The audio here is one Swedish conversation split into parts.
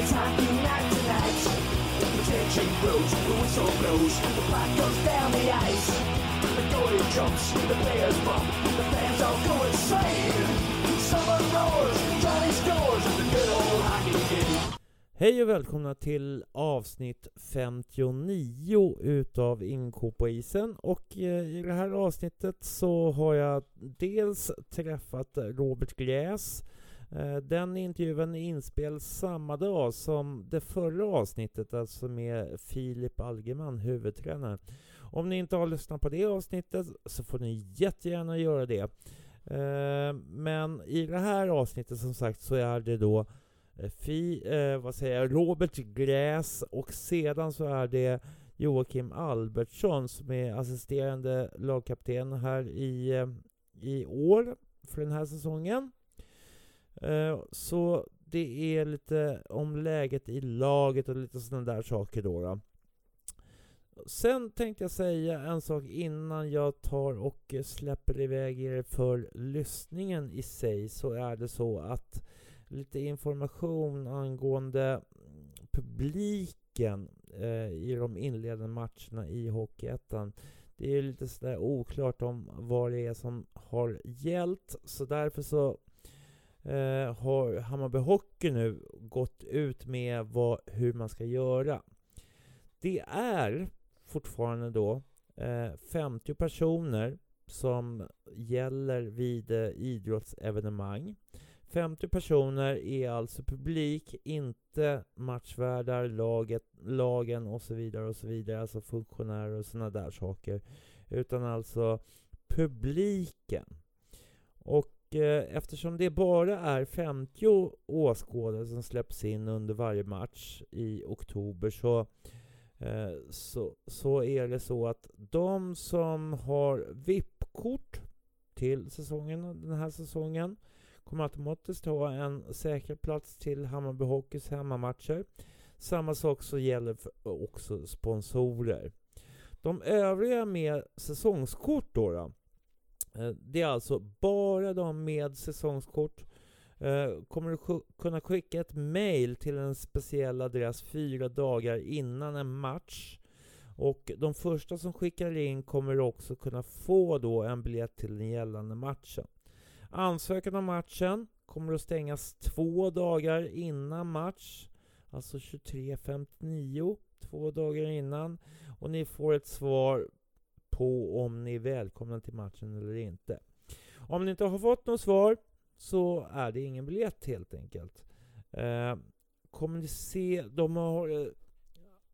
It's hockey night tonight. The tension grows, the whistle blows, the puck goes down the ice. The goalie jumps, the players bump, the fans all go insane. Hej och välkomna till avsnitt 59 utav Inko på isen och eh, i det här avsnittet så har jag dels träffat Robert Gräs eh, Den intervjun är inspelad samma dag som det förra avsnittet, alltså med Filip Algeman, huvudtränare. Om ni inte har lyssnat på det avsnittet så får ni jättegärna göra det. Eh, men i det här avsnittet som sagt så är det då Eh, fi, eh, vad säger jag, Robert Gräs och sedan så är det Joakim Albertsson som är assisterande lagkapten här i, eh, i år för den här säsongen. Eh, Så det är lite om läget i laget och lite sådana där saker då. då. Sen tänkte jag säga en sak innan jag tar och släpper iväg er för lyssningen i sig så är det så att lite information angående publiken eh, i de inledande matcherna i Hockeyettan. Det är lite sådär oklart om vad det är som har gällt så därför så eh, har Hammarby Hockey nu gått ut med vad, hur man ska göra. Det är fortfarande då eh, 50 personer som gäller vid eh, idrottsevenemang. 50 personer är alltså publik, inte matchvärdar, laget, lagen och så vidare och så vidare, alltså funktionärer och sådana där saker. Utan alltså publiken. Och eh, eftersom det bara är 50 åskådare som släpps in under varje match i oktober så, eh, så, så är det så att de som har VIP-kort till säsongen, den här säsongen kommer automatiskt ha en säker plats till Hammarby Hockeys hemmamatcher. Samma sak så gäller för också sponsorer. De övriga med säsongskort då, då eh, det är alltså bara de med säsongskort eh, kommer du kunna skicka ett mail till en speciell adress fyra dagar innan en match. Och de första som skickar in kommer också kunna få då en biljett till den gällande matchen. Ansökan om matchen kommer att stängas två dagar innan match. Alltså 23.59, två dagar innan. Och ni får ett svar på om ni är välkomna till matchen eller inte. Om ni inte har fått något svar så är det ingen biljett helt enkelt. Eh, kommer ni se, de har... Eh,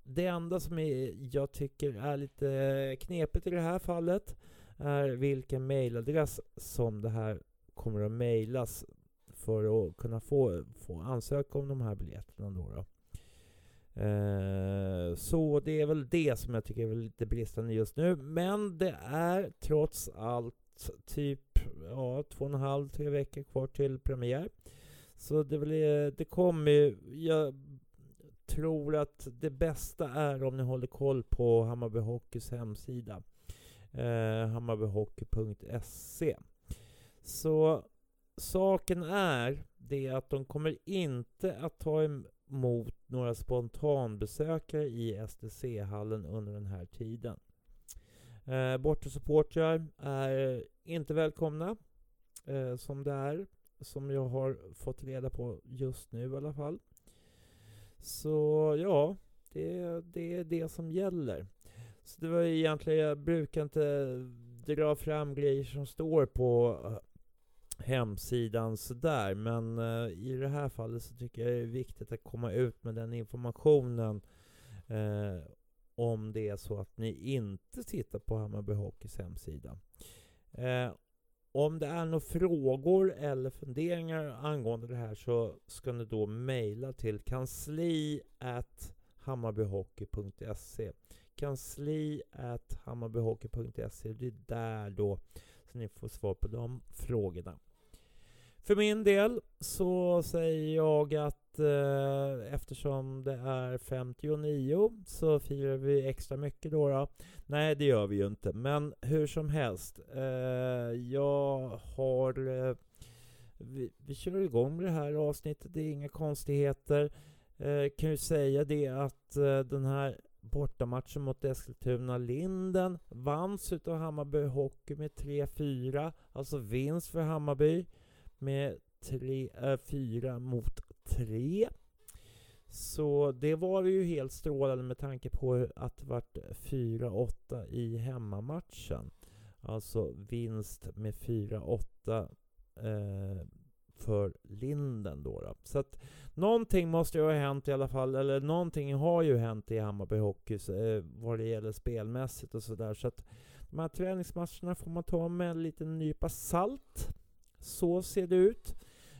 det enda som är, jag tycker är lite knepigt i det här fallet är vilken mailadress som det här kommer att mejlas för att kunna få, få ansöka om de här biljetterna. Då, då. Eh, så det är väl det som jag tycker är lite bristande just nu. Men det är trots allt typ ja, två och en halv, tre veckor kvar till premiär. Så det, blir, det kommer Jag tror att det bästa är om ni håller koll på Hammarby Hockeys hemsida. Eh, hammarbyhockey.se så saken är det att de kommer inte att ta emot några spontanbesökare i STC-hallen under den här tiden. Eh, Bortasupportrar är inte välkomna eh, som det är, som jag har fått reda på just nu i alla fall. Så ja, det, det är det som gäller. Så det var egentligen, jag brukar inte dra fram grejer som står på eh, hemsidan sådär. Men eh, i det här fallet så tycker jag det är viktigt att komma ut med den informationen eh, om det är så att ni inte tittar på Hammarby Hockeys hemsida. Eh, om det är några frågor eller funderingar angående det här så ska ni då mejla till kansli hammarbyhockey.se kansli hammarbyhockey.se Det är där då så ni får svar på de frågorna. För min del så säger jag att eh, eftersom det är 59 så firar vi extra mycket då, då. Nej, det gör vi ju inte. Men hur som helst. Eh, jag har... Eh, vi, vi kör igång med det här avsnittet. Det är inga konstigheter. Eh, kan ju säga det att eh, den här bortamatchen mot Eskilstuna Linden vanns utav Hammarby Hockey med 3-4. Alltså vinst för Hammarby med 4 eh, mot 3. Så det var ju helt strålande med tanke på att det vart 4-8 i hemmamatchen. Alltså vinst med 4-8 eh, för Linden då, då. Så att någonting måste ju ha hänt i alla fall, eller någonting har ju hänt i Hammarby Hockey eh, vad det gäller spelmässigt och sådär. Så att de här träningsmatcherna får man ta med en liten nypa salt. Så ser det ut.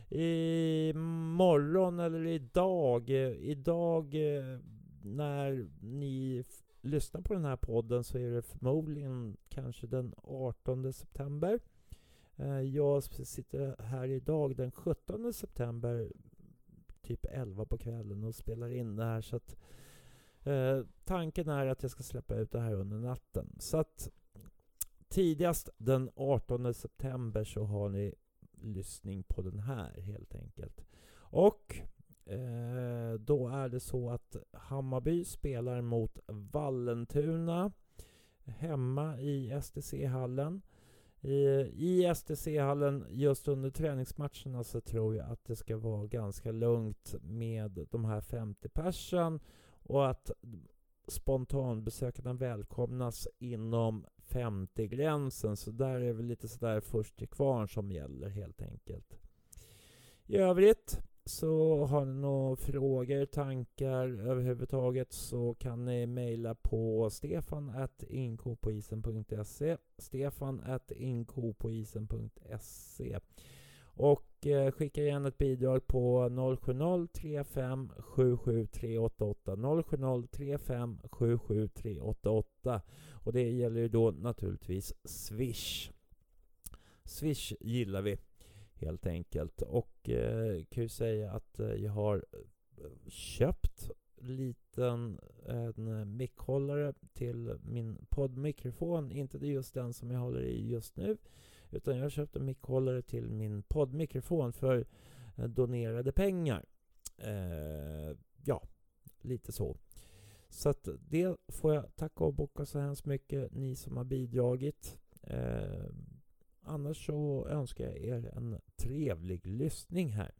I morgon eller idag, eh, idag eh, när ni lyssnar på den här podden så är det förmodligen kanske den 18 september. Eh, jag sitter här idag den 17 september typ 11 på kvällen och spelar in det här så att eh, tanken är att jag ska släppa ut det här under natten. Så att tidigast den 18 september så har ni lyssning på den här helt enkelt. Och eh, då är det så att Hammarby spelar mot Vallentuna hemma i STC-hallen. I, i STC-hallen just under träningsmatcherna så tror jag att det ska vara ganska lugnt med de här 50 persen och att spontanbesökarna välkomnas inom 50-gränsen. Så där är väl lite sådär först till kvarn som gäller helt enkelt. I övrigt så har ni några frågor, tankar överhuvudtaget så kan ni mejla på stefan at stefan at inkopoisen.se och eh, skicka gärna ett bidrag på 070 35 070 35 77 388 och det gäller ju då naturligtvis Swish. Swish gillar vi helt enkelt. Och eh, kan ju säga att eh, jag har eh, köpt liten en mickhållare till min poddmikrofon. Inte just den som jag håller i just nu. Utan jag köpte en mickhållare till min poddmikrofon för eh, donerade pengar. Eh, ja, lite så. Så att det får jag tacka och bocka så hemskt mycket, ni som har bidragit. Eh, annars så önskar jag er en trevlig lyssning här.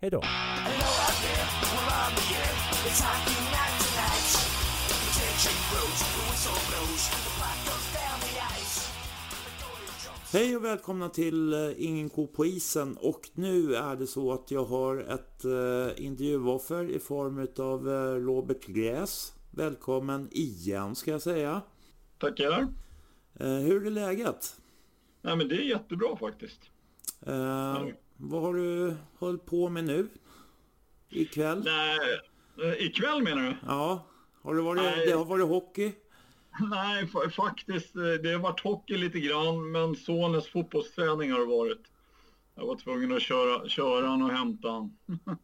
Hej då! Hej och välkomna till uh, Ingen ko på isen och nu är det så att jag har ett uh, intervjuoffer i form av uh, Robert Gräs. Välkommen igen ska jag säga. Tackar. hur är läget? Nej men det är jättebra faktiskt. Mm. Vad har du hållit på med nu? Ikväll? Nej, ikväll menar du? Ja. Har det varit, det har varit hockey? Nej, faktiskt. Eh, det har varit hockey lite grann, men sonens fotbollsträning har det varit. Jag var tvungen att köra, köra han och hämta han.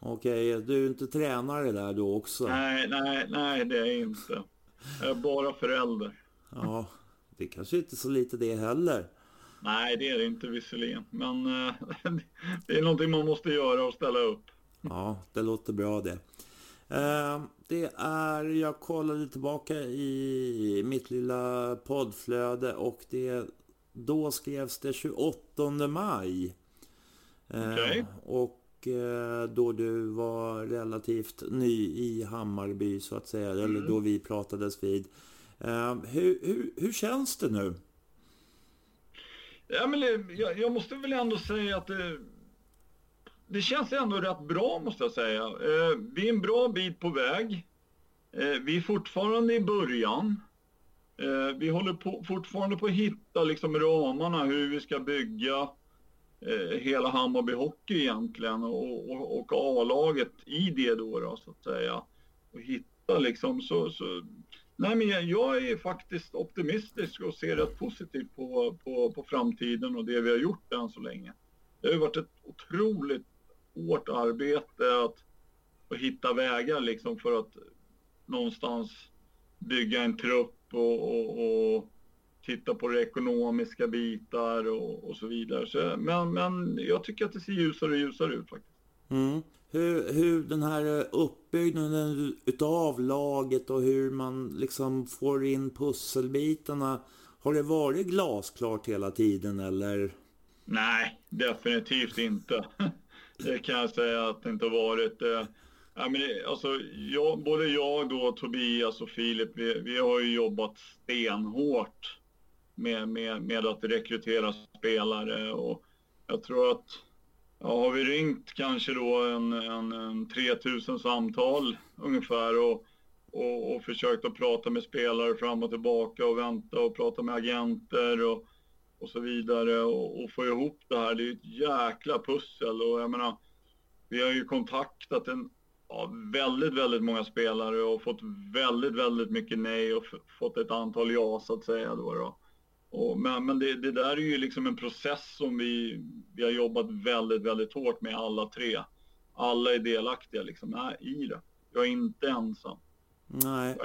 Okej, okay, du är inte tränare där då också? Nej, nej, nej det är jag inte. Jag är bara förälder. Ja, det kanske inte är så lite det heller. Nej, det är det inte visserligen. Men äh, det är någonting man måste göra och ställa upp. Ja, det låter bra det. Det är, jag kollade tillbaka i mitt lilla poddflöde och det, då skrevs det 28 maj. Okay. och eh, då du var relativt ny i Hammarby så att säga, mm. eller då vi pratades vid. Eh, hur, hur, hur känns det nu? Ja, men jag, jag måste väl ändå säga att det, det känns ändå rätt bra måste jag säga. Eh, vi är en bra bit på väg. Eh, vi är fortfarande i början. Eh, vi håller på, fortfarande på att hitta liksom ramarna hur vi ska bygga eh, hela Hammarby Hockey egentligen och, och, och A-laget i det då, då, så att säga. Och hitta liksom så, så Nej, men jag är faktiskt optimistisk och ser rätt positivt på, på, på framtiden och det vi har gjort än så länge. det har ju varit ett otroligt hårt arbete att, att hitta vägar liksom för att någonstans bygga en trupp och, och, och titta på det ekonomiska bitar och, och så vidare. Så, men, men jag tycker att det ser ljusare och ljusare ut faktiskt. Mm. Hur, hur den här uppbyggnaden utav laget och hur man liksom får in pusselbitarna. Har det varit glasklart hela tiden eller? Nej, definitivt inte. Det kan jag säga att det inte har varit. Eh, ja, men det, alltså, jag, både jag, då, Tobias och Filip, vi, vi har ju jobbat stenhårt med, med, med att rekrytera spelare och jag tror att ja, har vi ringt kanske då en, en, en 3000 samtal ungefär och, och, och försökt att prata med spelare fram och tillbaka och vänta och prata med agenter och, och så vidare och, och få ihop det här. Det är ett jäkla pussel och jag menar, vi har ju kontaktat en, ja, väldigt, väldigt många spelare och fått väldigt, väldigt mycket nej och fått ett antal ja så att säga då. då. Och, men men det, det, där är ju liksom en process som vi, vi har jobbat väldigt, väldigt hårt med alla tre. Alla är delaktiga liksom nej, i det. Jag är inte ensam. Nej.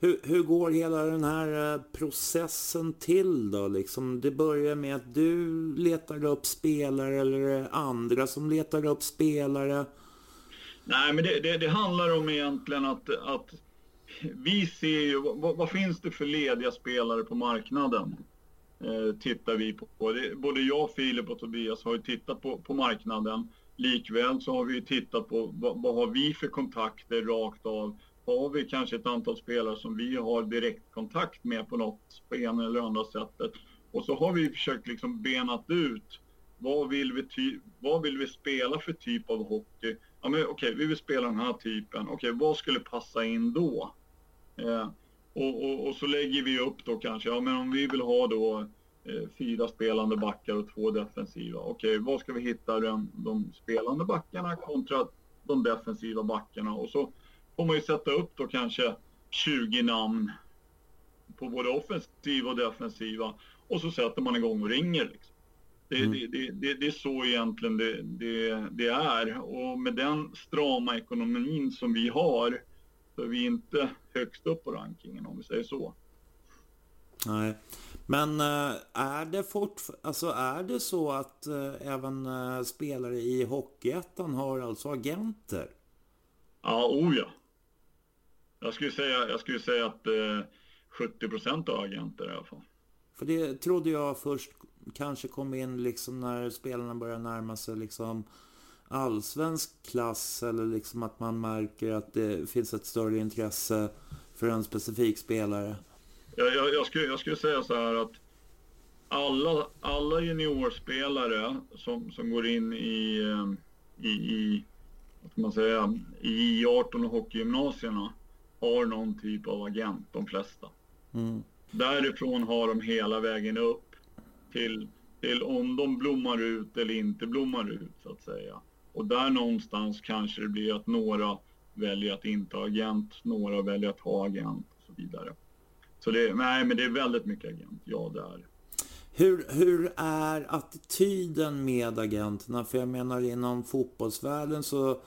Hur, hur går hela den här eh, processen till då? Liksom, det börjar med att du letar upp spelare eller andra som letar upp spelare? Nej, men det, det, det handlar om egentligen att, att vi ser ju, vad, vad, finns det för lediga spelare på marknaden? Eh, tittar vi på. Det, både jag, Filip och Tobias har ju tittat på, på marknaden. Likväl så har vi tittat på vad, vad har vi för kontakter rakt av? Har vi kanske ett antal spelare som vi har direktkontakt med på något, på ena eller andra sättet? Och så har vi försökt liksom benat ut vad vill vi, ty, vad vill vi spela för typ av hockey? Ja, men okej, okay, vi vill spela den här typen. Okej, okay, vad skulle passa in då? Eh, och, och, och, så lägger vi upp då kanske, ja men om vi vill ha då eh, fyra spelande backar och två defensiva. Okej, okay, var ska vi hitta den, de spelande backarna kontra de defensiva backarna? Och så får man ju sätta upp då kanske 20 namn på både offensiva och defensiva. Och så sätter man igång och ringer. Liksom. Det, mm. det, det, det, det, är så egentligen det, det, är. Och med den strama ekonomin som vi har så är vi inte högst upp på rankingen om vi säger så. Nej, men eh, är det fort, alltså är det så att äh, även äh, spelare i Hockeyettan har alltså agenter? Ja, oh ja. Jag skulle säga, jag skulle säga att äh, 70 procent har agenter i alla fall. För det trodde jag först kanske kom in liksom när spelarna börjar närma sig liksom allsvensk klass eller liksom att man märker att det finns ett större intresse för en specifik spelare? Jag, jag, jag, skulle, jag skulle säga så här att alla, alla juniorspelare som, som går in i, eh, i, i, vad man säga, i 18 och hockeygymnasierna har någon typ av agent, de flesta. Mm. Därifrån har de hela vägen upp till, till om de blommar ut eller inte blommar ut så att säga. Och där någonstans kanske det blir att några väljer att inte ha agent, några väljer att ha agent och så vidare. Så det, nej, men det är väldigt mycket agent, ja det är hur, hur är attityden med agenterna? För jag menar inom fotbollsvärlden så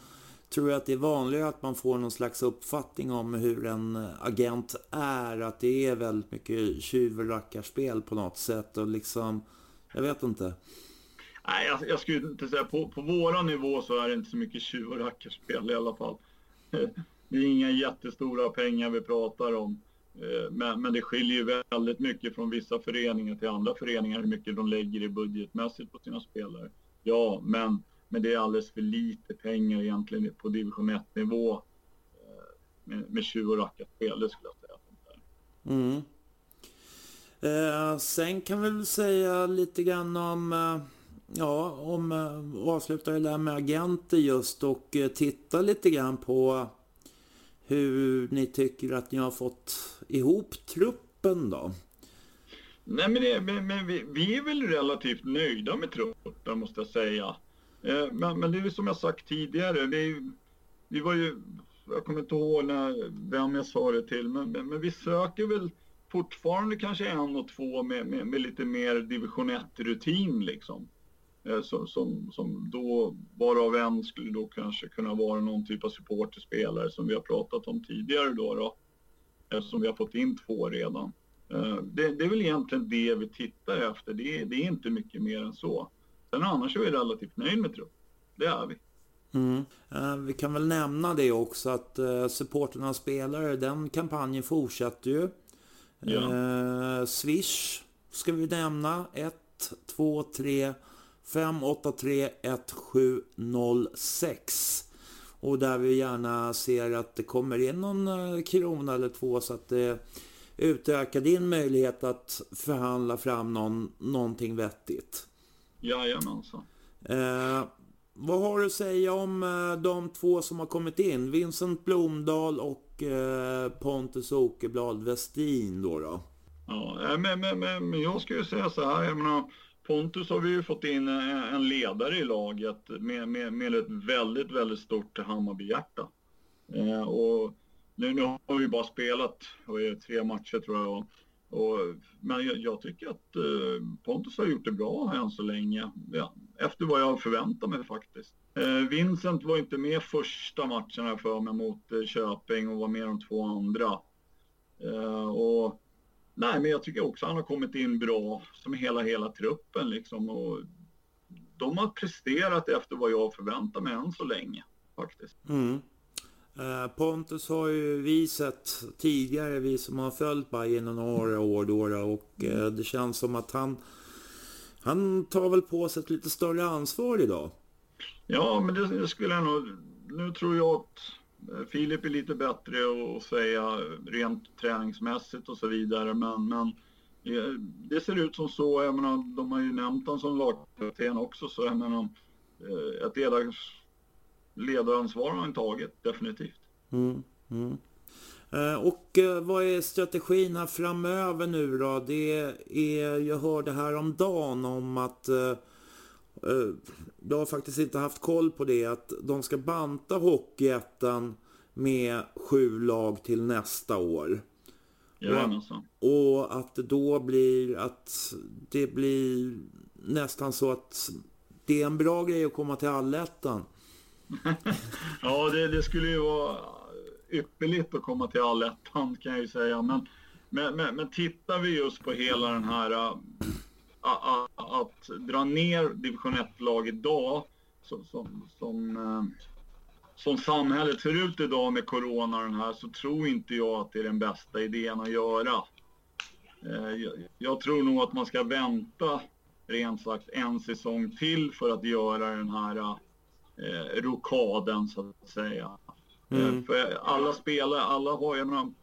tror jag att det är vanligare att man får någon slags uppfattning om hur en agent är. Att det är väldigt mycket tjuv och rackarspel på något sätt och liksom, jag vet inte. Nej, jag, jag skulle inte säga på, på våra nivå så är det inte så mycket tjuv och rackarspel i alla fall. Det är inga jättestora pengar vi pratar om. Eh, men, men det skiljer väldigt mycket från vissa föreningar till andra föreningar hur mycket de lägger i budgetmässigt på sina spelare. Ja, men, men det är alldeles för lite pengar egentligen på division 1-nivå eh, med, med tjuv och rackarspel, det skulle jag säga. Mm. Eh, sen kan vi väl säga lite grann om eh ja, om eh, avsluta det där med agenter just och eh, titta lite grann på hur ni tycker att ni har fått ihop truppen då? Nej men, det, men, men vi, vi, är väl relativt nöjda med truppen måste jag säga. Eh, men, men det är som jag sagt tidigare, vi, vi var ju, jag kommer inte ihåg när, vem jag sa det till, men, men, men vi söker väl fortfarande kanske en och två med, med, med lite mer division 1-rutin liksom. Eh, som, som, som då, varav en skulle då kanske kunna vara någon typ av supporterspelare som vi har pratat om tidigare då. då eh, eftersom vi har fått in två redan. Det, det är väl egentligen det vi tittar efter. Det, det är inte mycket mer än så. Sen annars är vi relativt nöjda med trupp. Det är vi. Mm. Uh, vi kan väl nämna det också att uh, supporterna spelare, den kampanjen fortsätter ju. Ja. Uh, Swish ska vi nämna. 1, 2, 3, 5, 8, 3, 1, 7, 0, 6. Och där vi gärna ser att det kommer in någon krona eller två så att det utökar din möjlighet att förhandla fram någon, någonting vettigt. Jajamensan. Eh, vad har du att säga om eh, de två som har kommit in? Vincent Blomdahl och eh, Pontus Åkerblad Westin då, då? Ja, men, men, men jag skulle ju säga så här, jag menar, Pontus har vi ju fått in en ledare i laget med, med, med ett väldigt, väldigt stort Hammarbyhjärta. Eh, och nu, nu har vi bara spelat tre matcher tror jag. Och, men jag, jag, tycker att eh, Pontus har gjort det bra än så länge. Ja, efter vad jag förväntar mig faktiskt. Eh, Vincent var inte med första matchen här för mig mot eh, Köping och var med de två andra. Eh, och, nej, men jag tycker också han har kommit in bra som hela, hela truppen liksom. Och de har presterat efter vad jag förväntar mig än så länge faktiskt. Mm. Eh, Pontus har ju vi sett tidigare, vi som har följt Bajen några år då och eh, det känns som att han han tar väl på sig ett lite större ansvar idag? Ja, men det, skulle jag nog... Nu tror jag att eh, Filip är lite bättre att säga rent träningsmässigt och så vidare, men, men det ser ut som så. Jag menar, de har ju nämnt honom som lagkapten också, så jag menar, ett ledars ledaransvar har han tagit, definitivt. Mm, mm. Eh, och eh, vad är strategin här framöver nu då? Det är, jag hörde här om dagen om att eh, jag har faktiskt inte haft koll på det, att de ska banta Hockeyettan med sju lag till nästa år. Jajamensan. Och, och att det då blir att det blir nästan så att det är en bra grej att komma till allettan ja, det, det, skulle ju vara ypperligt att komma till allettan kan jag ju säga. Men, men, men, men tittar vi just på hela den här uh, uh, att dra ner division 1-lag idag som, som, som, uh, som samhället ser ut idag med corona och den här så tror inte jag att det är den bästa idén att göra. Äh, jag, jag tror nog att man ska vänta rent sagt en säsong till för att göra den här eh, rokaden så att säga. Eh, mm. För alla spelare, alla har, jag menar,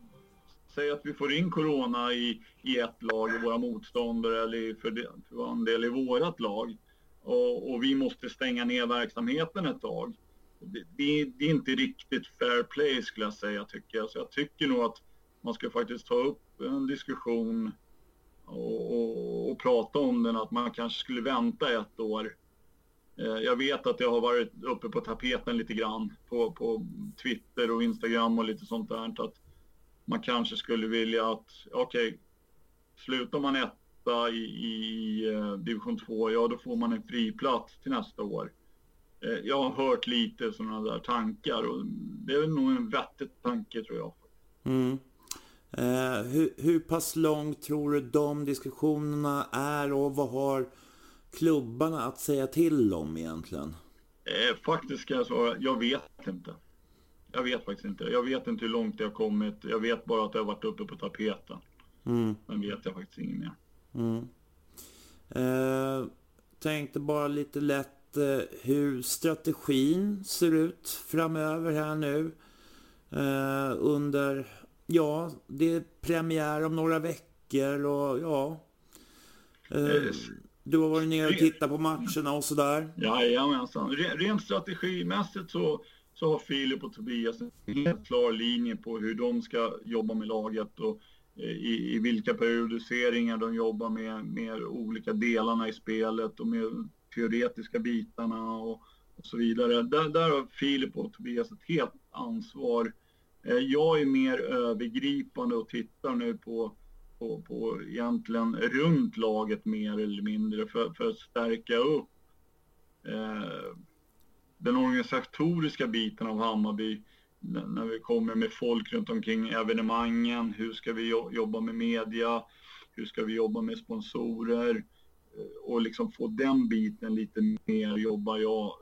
säg att vi får in corona i, i ett lag, i våra motståndare eller för, för en del i vårat lag. Och, och, vi måste stänga ner verksamheten ett tag. Det, det, det, är inte riktigt fair play skulle jag säga tycker jag. Så jag tycker nog att man ska faktiskt ta upp en diskussion och, och, och prata om den, att man kanske skulle vänta ett år Eh, jag vet att det har varit uppe på tapeten lite grann på, på Twitter och Instagram och lite sånt där. Att man kanske skulle vilja att, okej, okay, slutar man etta i, i eh, division 2, ja då får man en friplats till nästa år. Eh, jag har hört lite sådana där tankar och det är nog en vettig tanke tror jag. Mm. Eh, hur, hur pass långt tror du de diskussionerna är och vad har klubbarna att säga till om egentligen? Eh, faktiskt ska jag svara, jag vet inte. Jag vet faktiskt inte. Jag vet inte hur långt det har kommit. Jag vet bara att det har varit uppe på tapeten. Mm. Men vet jag faktiskt inget mer. Mm. Eh, tänkte bara lite lätt eh, hur strategin ser ut framöver här nu. Eh, under, ja, det är premiär om några veckor och ja. Du har varit nere och tittat på matcherna och sådär? Jajamensan. Rent strategimässigt så, så har Filip och Tobias en helt klar linje på hur de ska jobba med laget och eh, i, i vilka periodiseringar de jobbar med, med olika delarna i spelet och med teoretiska bitarna och, och så vidare. Där, där har Filip och Tobias ett helt ansvar. Eh, jag är mer övergripande och tittar nu på på, på egentligen runt laget mer eller mindre för, för att stärka upp eh, den organisatoriska biten av Hammarby när vi kommer med folk runt omkring evenemangen. Hur ska vi jobba med media? Hur ska vi jobba med sponsorer? Eh, och liksom få den biten lite mer jobbar jag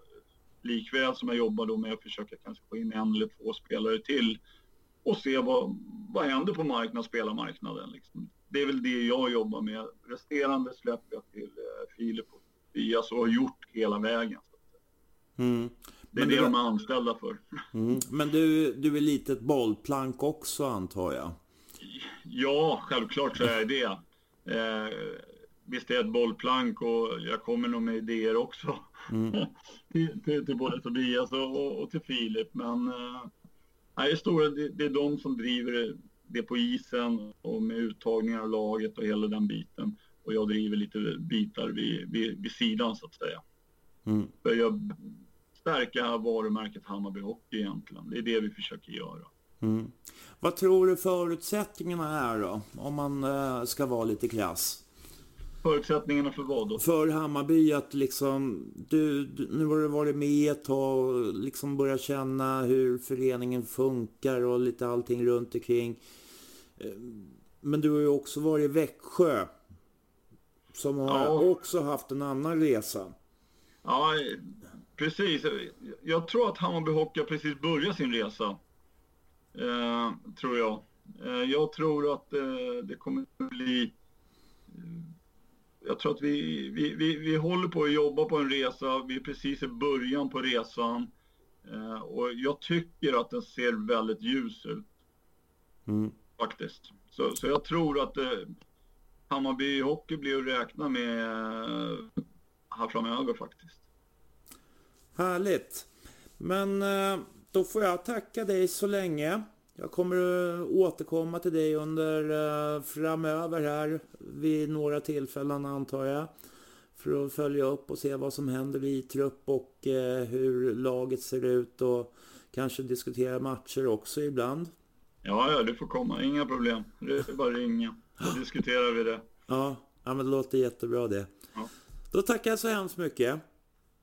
likväl som jag jobbar då med att försöka kanske få in en eller två spelare till och se vad, vad händer på marknaden, spelarmarknaden. Liksom. Det är väl det jag jobbar med. Resterande släpper jag till eh, Filip och Tobias och har gjort hela vägen. Mm. Det är det de är anställda för. Mm. Men du, du är lite ett bollplank också antar jag? Ja, självklart så är det eh, Visst är jag ett bollplank och jag kommer nog med idéer också. Mm. till, till, till, både Tobias och, och till Filip. Men eh, nej, stora, det, det är de som driver det på isen och med uttagningar av laget och hela den biten. Och jag driver lite bitar vid, vid, vid sidan så att säga. Mm. För jag stärka varumärket Hammarby Hockey egentligen. Det är det vi försöker göra. Mm. Vad tror du förutsättningarna är då? Om man äh, ska vara lite krass. Förutsättningarna för vad då? För Hammarby att liksom, du, du, nu har du varit med ett tag och liksom börjat känna hur föreningen funkar och lite allting runt omkring. Eh, men du har ju också varit i Växjö. Som har ja. också haft en annan resa. Ja, precis. Jag tror att Hammarby Hockey precis börjat sin resa. Eh, tror jag. Eh, jag tror att eh, det kommer att bli jag tror att vi, vi, vi, vi håller på att jobba på en resa. Vi är precis i början på resan. Eh, och jag tycker att den ser väldigt ljus ut. Mm. Faktiskt. Så, så jag tror att eh, Hammarby Hockey blir att räkna med eh, här framöver faktiskt. Härligt. Men eh, då får jag tacka dig så länge. Jag kommer att återkomma till dig under uh, framöver här vid några tillfällen antar jag. För att följa upp och se vad som händer i trupp och uh, hur laget ser ut och kanske diskutera matcher också ibland. Ja, ja, du får komma. Inga problem. Det är bara ringa. Så diskuterar vi det. Ja, ja men det låter jättebra det. Ja. Då tackar jag så hemskt mycket.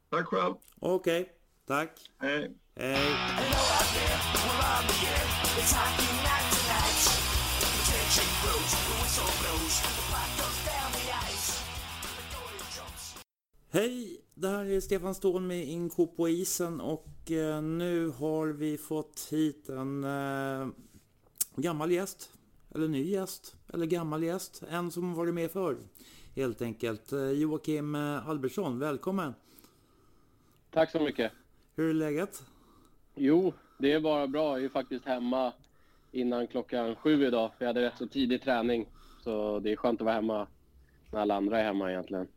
Tack själv. Okej, okay. Tack. Hej. Hej. Hej, det här är Stefan Ståhl med Inko på isen och eh, nu har vi fått hit en eh, gammal gäst, eller ny gäst, eller gammal gäst, en som varit med förr helt enkelt. Eh, Joakim eh, Albertsson, välkommen! Tack så mycket! Hur är läget? Jo, det är bara bra. Jag är faktiskt hemma innan klockan sju idag. För jag hade rätt så tidig träning. Så det är skönt att vara hemma när alla andra är hemma egentligen.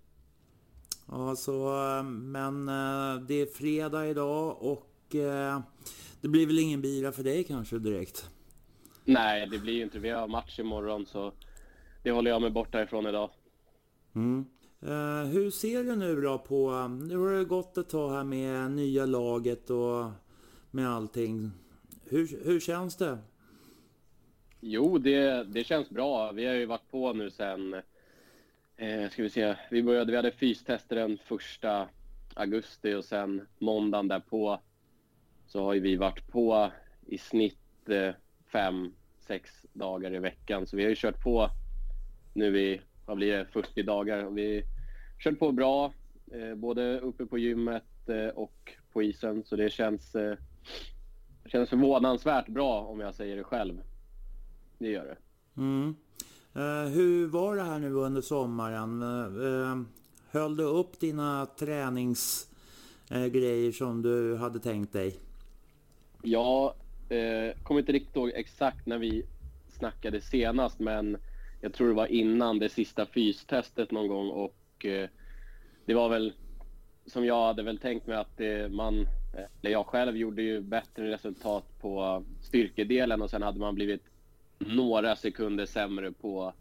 Ja, så, men eh, det är fredag idag och eh, det blir väl ingen bira för dig kanske direkt? Nej, det blir ju inte. Vi har match imorgon så det håller jag mig borta ifrån idag. Mm. Uh, hur ser du nu då på, um, nu har det gått ett tag här med nya laget och med allting. Hur, hur känns det? Jo, det, det känns bra. Vi har ju varit på nu sen, eh, ska vi se, vi började, vi hade fystester den första augusti och sen måndagen därpå så har ju vi varit på i snitt eh, fem, sex dagar i veckan. Så vi har ju kört på nu i, vad blir det, 40 dagar. Och vi kört på bra, eh, både uppe på gymmet eh, och på isen. Så det känns eh, känns förvånansvärt bra om jag säger det själv. Det gör det. Mm. Uh, hur var det här nu under sommaren? Uh, höll du upp dina träningsgrejer uh, som du hade tänkt dig? Ja, uh, kommer inte riktigt ihåg exakt när vi snackade senast men jag tror det var innan det sista fystestet någon gång och eh, det var väl som jag hade väl tänkt mig att eh, man eller jag själv gjorde ju bättre resultat på styrkedelen och sen hade man blivit några sekunder sämre på,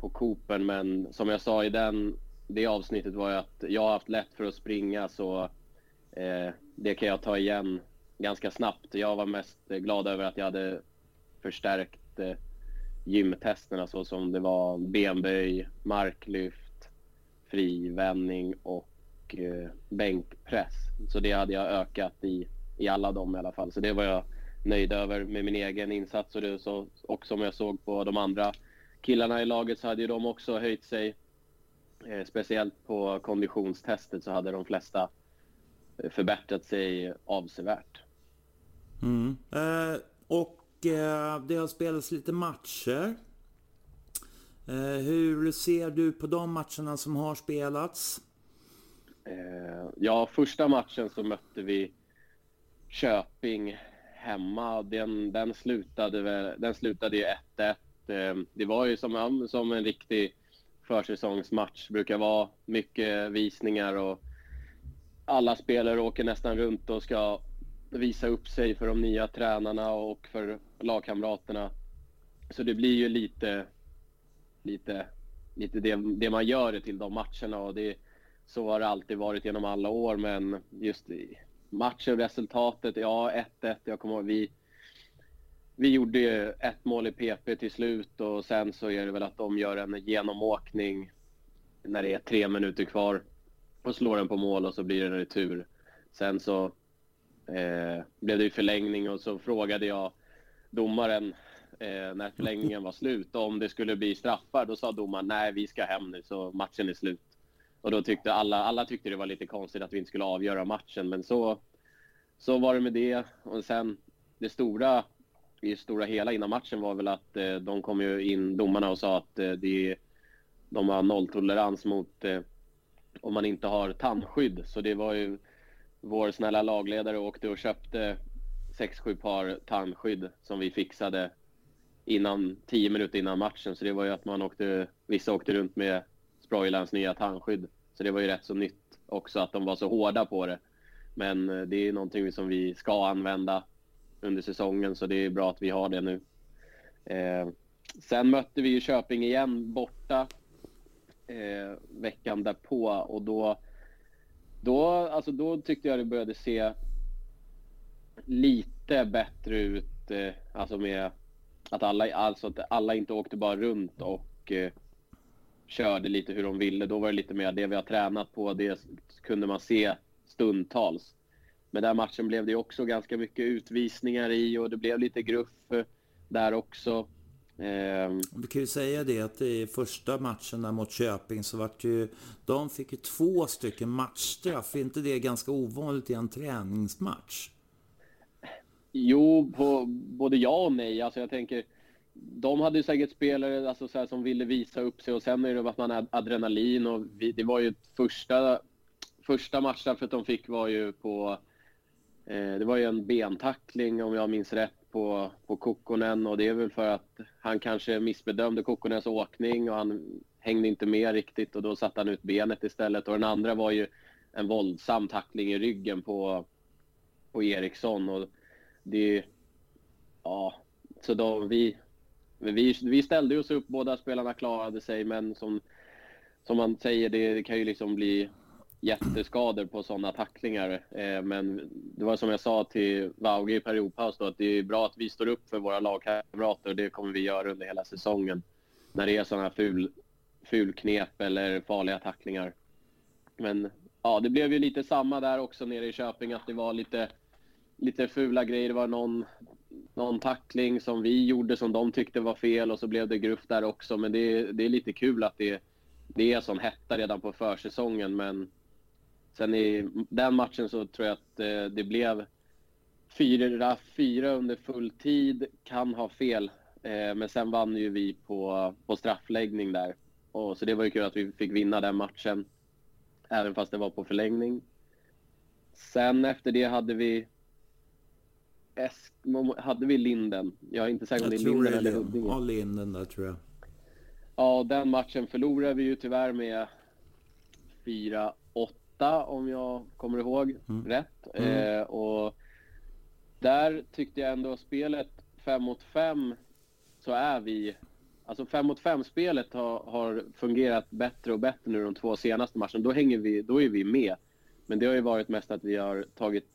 på Coopen. Men som jag sa i den, det avsnittet var ju att jag har haft lätt för att springa så eh, det kan jag ta igen ganska snabbt. Jag var mest glad över att jag hade förstärkt eh, gymtesterna så som det var benböj, marklyft, frivändning och eh, bänkpress. Så det hade jag ökat i, i alla dem i alla fall. Så det var jag nöjd över med min egen insats och, det, så, och som jag såg på de andra killarna i laget så hade ju de också höjt sig. Eh, speciellt på konditionstestet så hade de flesta eh, förbättrat sig avsevärt. Mm. Eh, och Eh, det har spelats lite matcher. Eh, hur ser du på de matcherna som har spelats? Eh, ja, första matchen så mötte vi Köping hemma. Den, den slutade, den slutade ju 1-1. Det var ju som, som en riktig försäsongsmatch. Det brukar vara mycket visningar och alla spelare åker nästan runt och ska visa upp sig för de nya tränarna och för lagkamraterna. Så det blir ju lite, lite, lite det, det man gör till de matcherna och det, så har det alltid varit genom alla år men just i matchen, resultatet, ja 1-1, jag kommer ihåg vi vi gjorde ju ett mål i PP till slut och sen så är det väl att de gör en genomåkning när det är tre minuter kvar och slår den på mål och så blir det en retur. Sen så eh, blev det ju förlängning och så frågade jag domaren eh, när förlängningen var slut och om det skulle bli straffar. Då sa domaren nej, vi ska hem nu så matchen är slut. Och då tyckte alla, alla tyckte det var lite konstigt att vi inte skulle avgöra matchen, men så, så var det med det. Och sen det stora i stora hela innan matchen var väl att eh, de kom ju in, domarna, och sa att eh, det, de har nolltolerans mot eh, om man inte har tandskydd. Så det var ju vår snälla lagledare åkte och köpte sex, sju par tandskydd som vi fixade innan, tio minuter innan matchen. Så det var ju att man åkte, vissa åkte runt med Sproilans nya tandskydd. Så det var ju rätt så nytt också att de var så hårda på det. Men eh, det är någonting som vi ska använda under säsongen så det är bra att vi har det nu. Eh, sen mötte vi ju Köping igen borta eh, veckan därpå och då, då, alltså då tyckte jag det började se lite bättre ut. Eh, alltså med att alla, alltså att alla inte åkte bara runt och eh, körde lite hur de ville. Då var det lite mer det vi har tränat på. Det kunde man se stundtals. Men den matchen blev det också ganska mycket utvisningar i och det blev lite gruff eh, där också. Eh, Vi kan ju säga det att i första matchen där mot Köping så vart ju... De fick ju två stycken matchstraff. Är inte det ganska ovanligt i en träningsmatch? Jo, på både ja och nej. Alltså jag tänker, de hade säkert spelare alltså så här, som ville visa upp sig och sen är det att man har adrenalin och vi, det var ju första, första matchstraffet de fick var ju på Eh, det var ju en bentackling om jag minns rätt på, på Kokkonen och det är väl för att han kanske missbedömde Kokkonens åkning och han hängde inte med riktigt och då satte han ut benet istället. Och den andra var ju en våldsam tackling i ryggen på, på Eriksson och det... Ja, så då vi, vi, vi ställde oss upp, båda spelarna klarade sig men som, som man säger, det, det kan ju liksom bli jätteskador på sådana tacklingar. Eh, men det var som jag sa till Vauge i periodpaus då, att det är bra att vi står upp för våra lagkamrater och det kommer vi göra under hela säsongen. När det är sådana här ful, fulknep eller farliga tacklingar. Men ja, det blev ju lite samma där också nere i Köping, att det var lite, lite fula grejer. Det var någon, någon tackling som vi gjorde som de tyckte var fel och så blev det gruff där också. Men det, det är lite kul att det, det är sån hetta redan på försäsongen, men Sen i den matchen så tror jag att eh, det blev fyra, fyra under full tid, kan ha fel. Eh, men sen vann ju vi på, på straffläggning där. Och, så det var ju kul att vi fick vinna den matchen. Även fast det var på förlängning. Sen efter det hade vi Esk, hade vi Linden? Jag är inte säker om det är Linden eller Huddinge. Ja, Linden där tror jag. Ja, den matchen förlorade vi ju tyvärr med 4-8 åtta om jag kommer ihåg mm. rätt. Mm. Eh, och där tyckte jag ändå spelet fem mot fem så är vi Alltså fem mot fem spelet har, har, fungerat bättre och bättre nu de två senaste matcherna. Då, hänger vi, då är vi med. Men det har ju varit mest att vi har tagit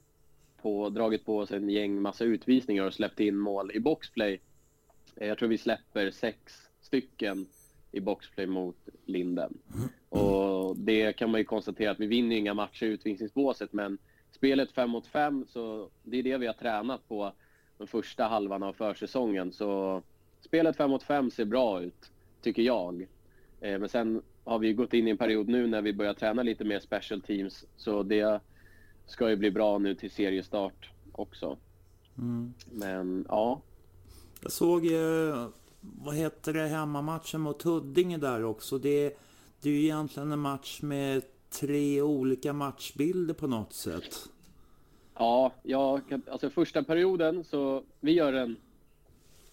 på, dragit på oss en gäng massa utvisningar och släppt in mål i boxplay. Eh, jag tror vi släpper sex stycken i boxplay mot Linden. Och det kan man ju konstatera att vi vinner inga matcher i utvisningsbåset men spelet 5 mot 5 så det är det vi har tränat på den första halvan av försäsongen. Så spelet 5 mot 5 ser bra ut, tycker jag. Eh, men sen har vi gått in i en period nu när vi börjar träna lite mer special teams. Så det ska ju bli bra nu till seriestart också. Mm. Men ja. Jag såg ju, vad heter det, hemmamatchen mot Huddinge där också. Det, det är ju egentligen en match med tre olika matchbilder på något sätt. Ja, ja alltså första perioden så vi gör en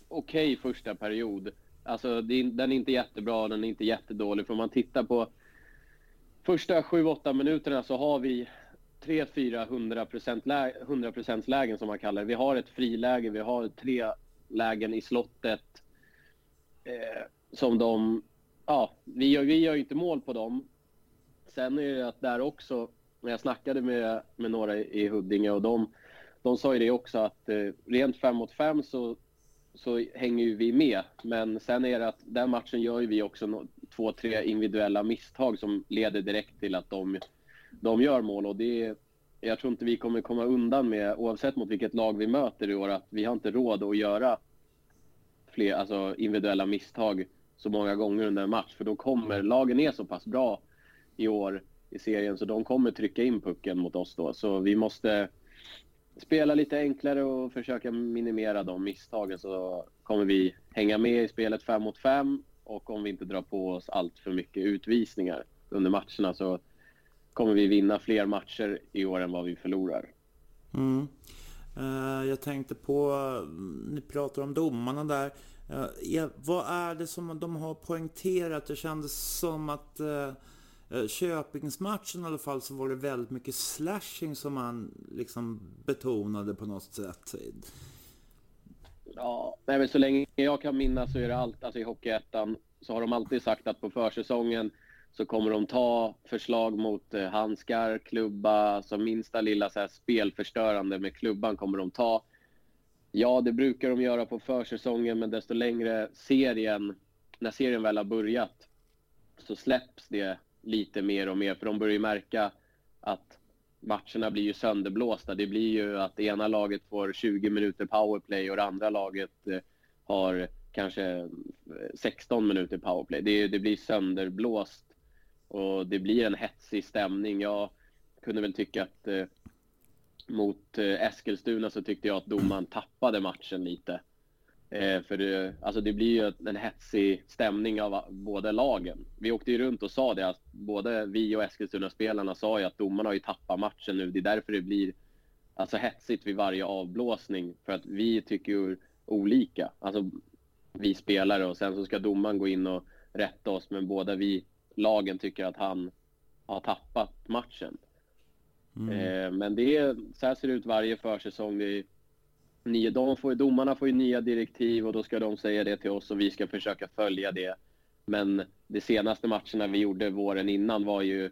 okej okay första period. Alltså den är inte jättebra, den är inte jättedålig. För om man tittar på första 7-8 minuterna så har vi 3-4 100%, lägen som man kallar det. Vi har ett friläge, vi har tre lägen i slottet eh, som de... Ja, vi gör, vi gör inte mål på dem. Sen är det att där också, när jag snackade med, med några i Huddinge och de, de sa ju det också att eh, rent fem mot fem så så hänger ju vi med. Men sen är det att den matchen gör ju vi också no två, tre individuella misstag som leder direkt till att de, de gör mål. Och det jag tror inte vi kommer komma undan med, oavsett mot vilket lag vi möter i år, att vi har inte råd att göra fler alltså individuella misstag så många gånger under en match. För då kommer, lagen är så pass bra i år i serien så de kommer trycka in pucken mot oss då. Så vi måste spela lite enklare och försöka minimera de misstagen så kommer vi hänga med i spelet fem mot fem och om vi inte drar på oss allt för mycket utvisningar under matcherna så kommer vi vinna fler matcher i år än vad vi förlorar. Mm. Uh, jag tänkte på, ni pratar om domarna där. Ja, vad är det som de har poängterat? Det kändes som att Eh, Köpingsmatchen i alla fall så var det väldigt mycket slashing som man liksom betonade på något sätt. Ja, men så länge jag kan minnas så är det allt, alltså i Hockeyettan så har de alltid sagt att på försäsongen så kommer de ta förslag mot eh, handskar, klubba, så minsta lilla så här spelförstörande med klubban kommer de ta. Ja, det brukar de göra på försäsongen, men desto längre serien, när serien väl har börjat, så släpps det lite mer och mer, för de börjar ju märka att matcherna blir ju sönderblåsta. Det blir ju att det ena laget får 20 minuter powerplay och det andra laget eh, har kanske eh, 16 minuter powerplay. Det, det blir sönderblåst och det blir en hetsig stämning. Jag kunde väl tycka att eh, mot eh, Eskilstuna så tyckte jag att domaren tappade matchen lite. Eh, för det, alltså det blir ju en hetsig stämning av ah, båda lagen. Vi åkte ju runt och sa det, att både vi och Eskilstuna-spelarna sa ju att domarna har ju tappat matchen nu. Det är därför det blir alltså hetsigt vid varje avblåsning. För att vi tycker ju olika, alltså vi spelare och sen så ska domaren gå in och rätta oss. Men båda vi, lagen, tycker att han har tappat matchen. Mm. Eh, men det är, så här ser det ut varje försäsong. Är, nya, de får, domarna får ju nya direktiv och då ska de säga det till oss och vi ska försöka följa det. Men de senaste matcherna vi gjorde våren innan var ju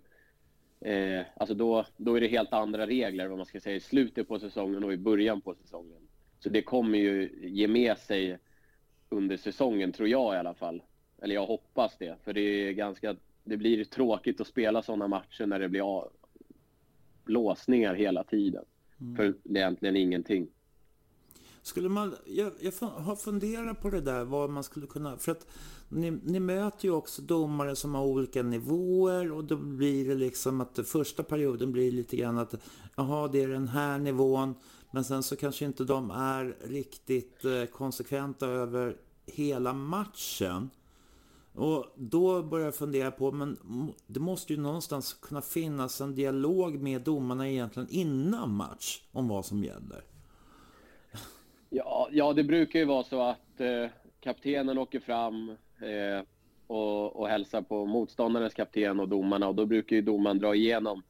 eh, alltså då, då är det helt andra regler vad man ska säga i slutet på säsongen och i början på säsongen. Så det kommer ju ge med sig under säsongen tror jag i alla fall. Eller jag hoppas det, för det är ganska, det blir tråkigt att spela sådana matcher när det blir låsningar hela tiden. Mm. För det är egentligen ingenting. Skulle man, jag, jag har funderat på det där, vad man skulle kunna... För att ni, ni, möter ju också domare som har olika nivåer och då blir det liksom att första perioden blir lite grann att jaha, det är den här nivån. Men sen så kanske inte de är riktigt eh, konsekventa över hela matchen. Och då börjar jag fundera på, men det måste ju någonstans kunna finnas en dialog med domarna egentligen innan match om vad som gäller. Ja, ja, det brukar ju vara så att eh, kaptenen åker fram eh, och, och hälsar på motståndarens kapten och domarna och då brukar ju domaren dra igenom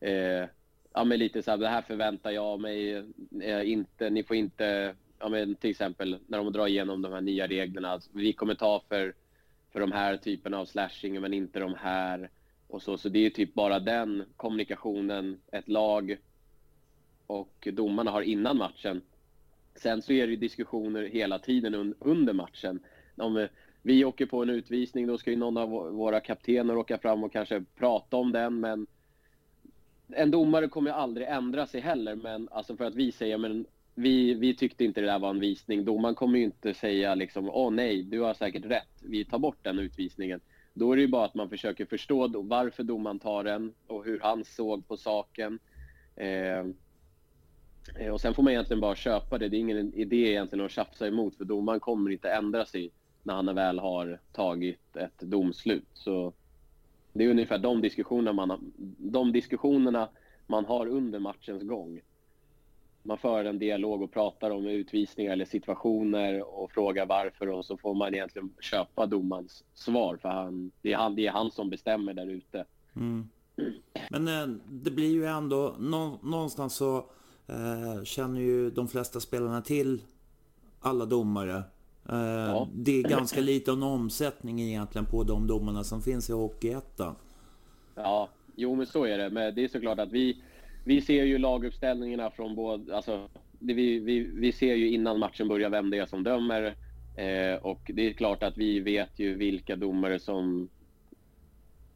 eh, ja, men lite så här, det här förväntar jag mig eh, inte, ni får inte, ja, men till exempel när de drar igenom de här nya reglerna, alltså, vi kommer ta för, för de här typerna av slashing men inte de här och så, så det är typ bara den kommunikationen ett lag och domarna har innan matchen Sen så är det ju diskussioner hela tiden un under matchen. Om, eh, vi åker på en utvisning, då ska ju någon av våra kaptener åka fram och kanske prata om den, men en domare kommer ju aldrig ändra sig heller, men alltså för att vi säger men vi, vi tyckte inte det där var en visning. Domaren kommer ju inte säga liksom, åh nej, du har säkert rätt, vi tar bort den utvisningen. Då är det ju bara att man försöker förstå då, varför domaren tar den och hur han såg på saken. Eh, eh, och sen får man egentligen bara köpa det. Det är ingen idé egentligen att tjafsa emot för domaren kommer inte ändra sig när han väl har tagit ett domslut. Så det är ungefär de diskussionerna man, de diskussionerna man har under matchens gång. Man för en dialog och pratar om utvisningar eller situationer och frågar varför och så får man egentligen köpa domarens svar för han, det, är han, det är han som bestämmer där ute. Mm. Men eh, det blir ju ändå, någonstans så eh, känner ju de flesta spelarna till alla domare. Eh, ja. Det är ganska lite en omsättning egentligen på de domarna som finns i Hockeyettan. Ja, jo men så är det. Men det är såklart att vi, vi ser ju laguppställningarna från både, alltså, det vi, vi, vi ser ju innan matchen börjar vem det är som dömer. Eh, och det är klart att vi vet ju vilka domare som,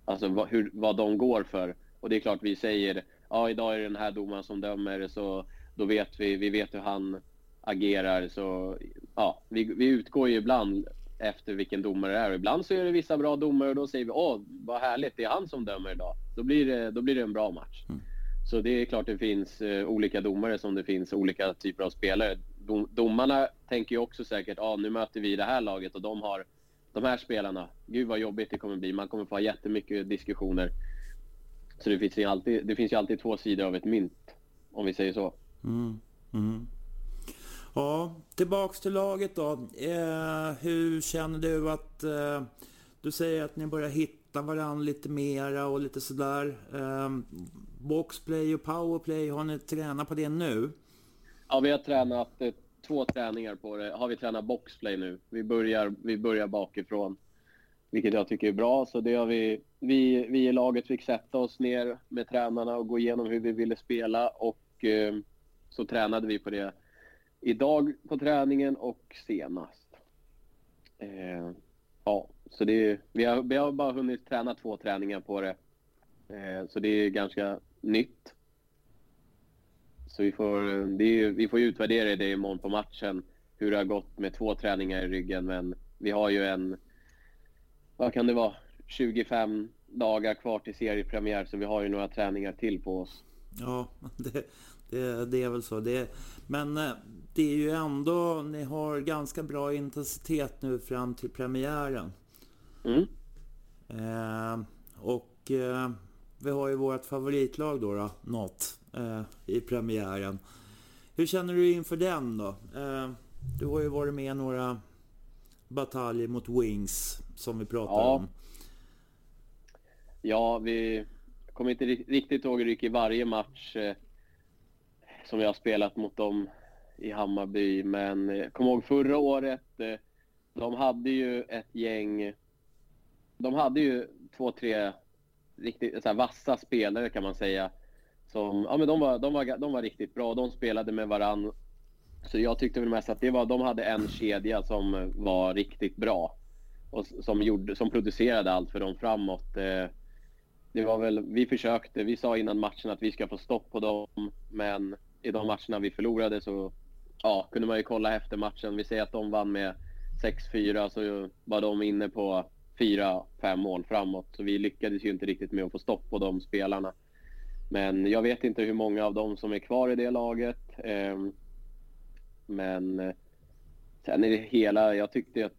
alltså vad, hur, vad de går för. Och det är klart vi säger, ja idag är det den här domaren som dömer, så då vet vi, vi vet hur han agerar. Så ja, vi, vi utgår ju ibland efter vilken domare det är. Ibland så är det vissa bra domare och då säger vi åh, vad härligt, det är han som dömer idag. Då blir det, då blir det en bra match. Mm. Så det är klart det finns eh, olika domare som det finns olika typer av spelare. Dom, domarna tänker ju också säkert, ja nu möter vi det här laget och de har de här spelarna. Gud vad jobbigt det kommer bli. Man kommer få ha jättemycket diskussioner. Så det finns ju alltid, det finns ju alltid två sidor av ett mynt, om vi säger så. Mm. Mm. Ja, tillbaks till laget då. Eh, hur känner du att... Eh, du säger att ni börjar hitta varandra lite mera och lite sådär. Eh, boxplay och powerplay, har ni tränat på det nu? Ja, vi har tränat eh, två träningar på det. Har vi tränat boxplay nu. Vi börjar, vi börjar bakifrån. Vilket jag tycker är bra. Så det har vi, vi, vi i laget fick sätta oss ner med tränarna och gå igenom hur vi ville spela. Och eh, så tränade vi på det idag på träningen och senast. Eh, ja, så det, vi, har, vi har bara hunnit träna två träningar på det. Eh, så det är ganska nytt. Så vi får, det vi får utvärdera det imorgon på matchen, hur det har gått med två träningar i ryggen. Men vi har ju en, vad kan det vara, 25 dagar kvar till seriepremiär, så vi har ju några träningar till på oss. Ja, det, det, det är väl så. Det, men eh, det är ju ändå, ni har ganska bra intensitet nu fram till premiären. Mm. Eh, och eh, vi har ju vårt favoritlag då, då något eh, i premiären. Hur känner du inför den då? Eh, du har ju varit med i några bataljer mot Wings som vi pratade ja. om. Ja, vi kommer inte riktigt ihåg hur det gick i varje match eh, som jag har spelat mot dem i Hammarby. Men jag kommer ihåg förra året, eh, de hade ju ett gäng, de hade ju två, tre riktigt så här, vassa spelare kan man säga. Som, ja, men de, var, de, var, de var riktigt bra, de spelade med varann. Så jag tyckte väl mest att det var, de hade en kedja som var riktigt bra. Och som, gjorde, som producerade allt för dem framåt. Eh, det var väl, vi försökte, vi sa innan matchen att vi ska få stopp på dem. Men i de matcherna vi förlorade så ja, kunde man ju kolla efter matchen. Vi säger att de vann med 6-4 så var de inne på 4-5 mål framåt. Så vi lyckades ju inte riktigt med att få stopp på de spelarna. Men jag vet inte hur många av dem som är kvar i det laget. Ehm, men eh, sen är det hela, jag tyckte att,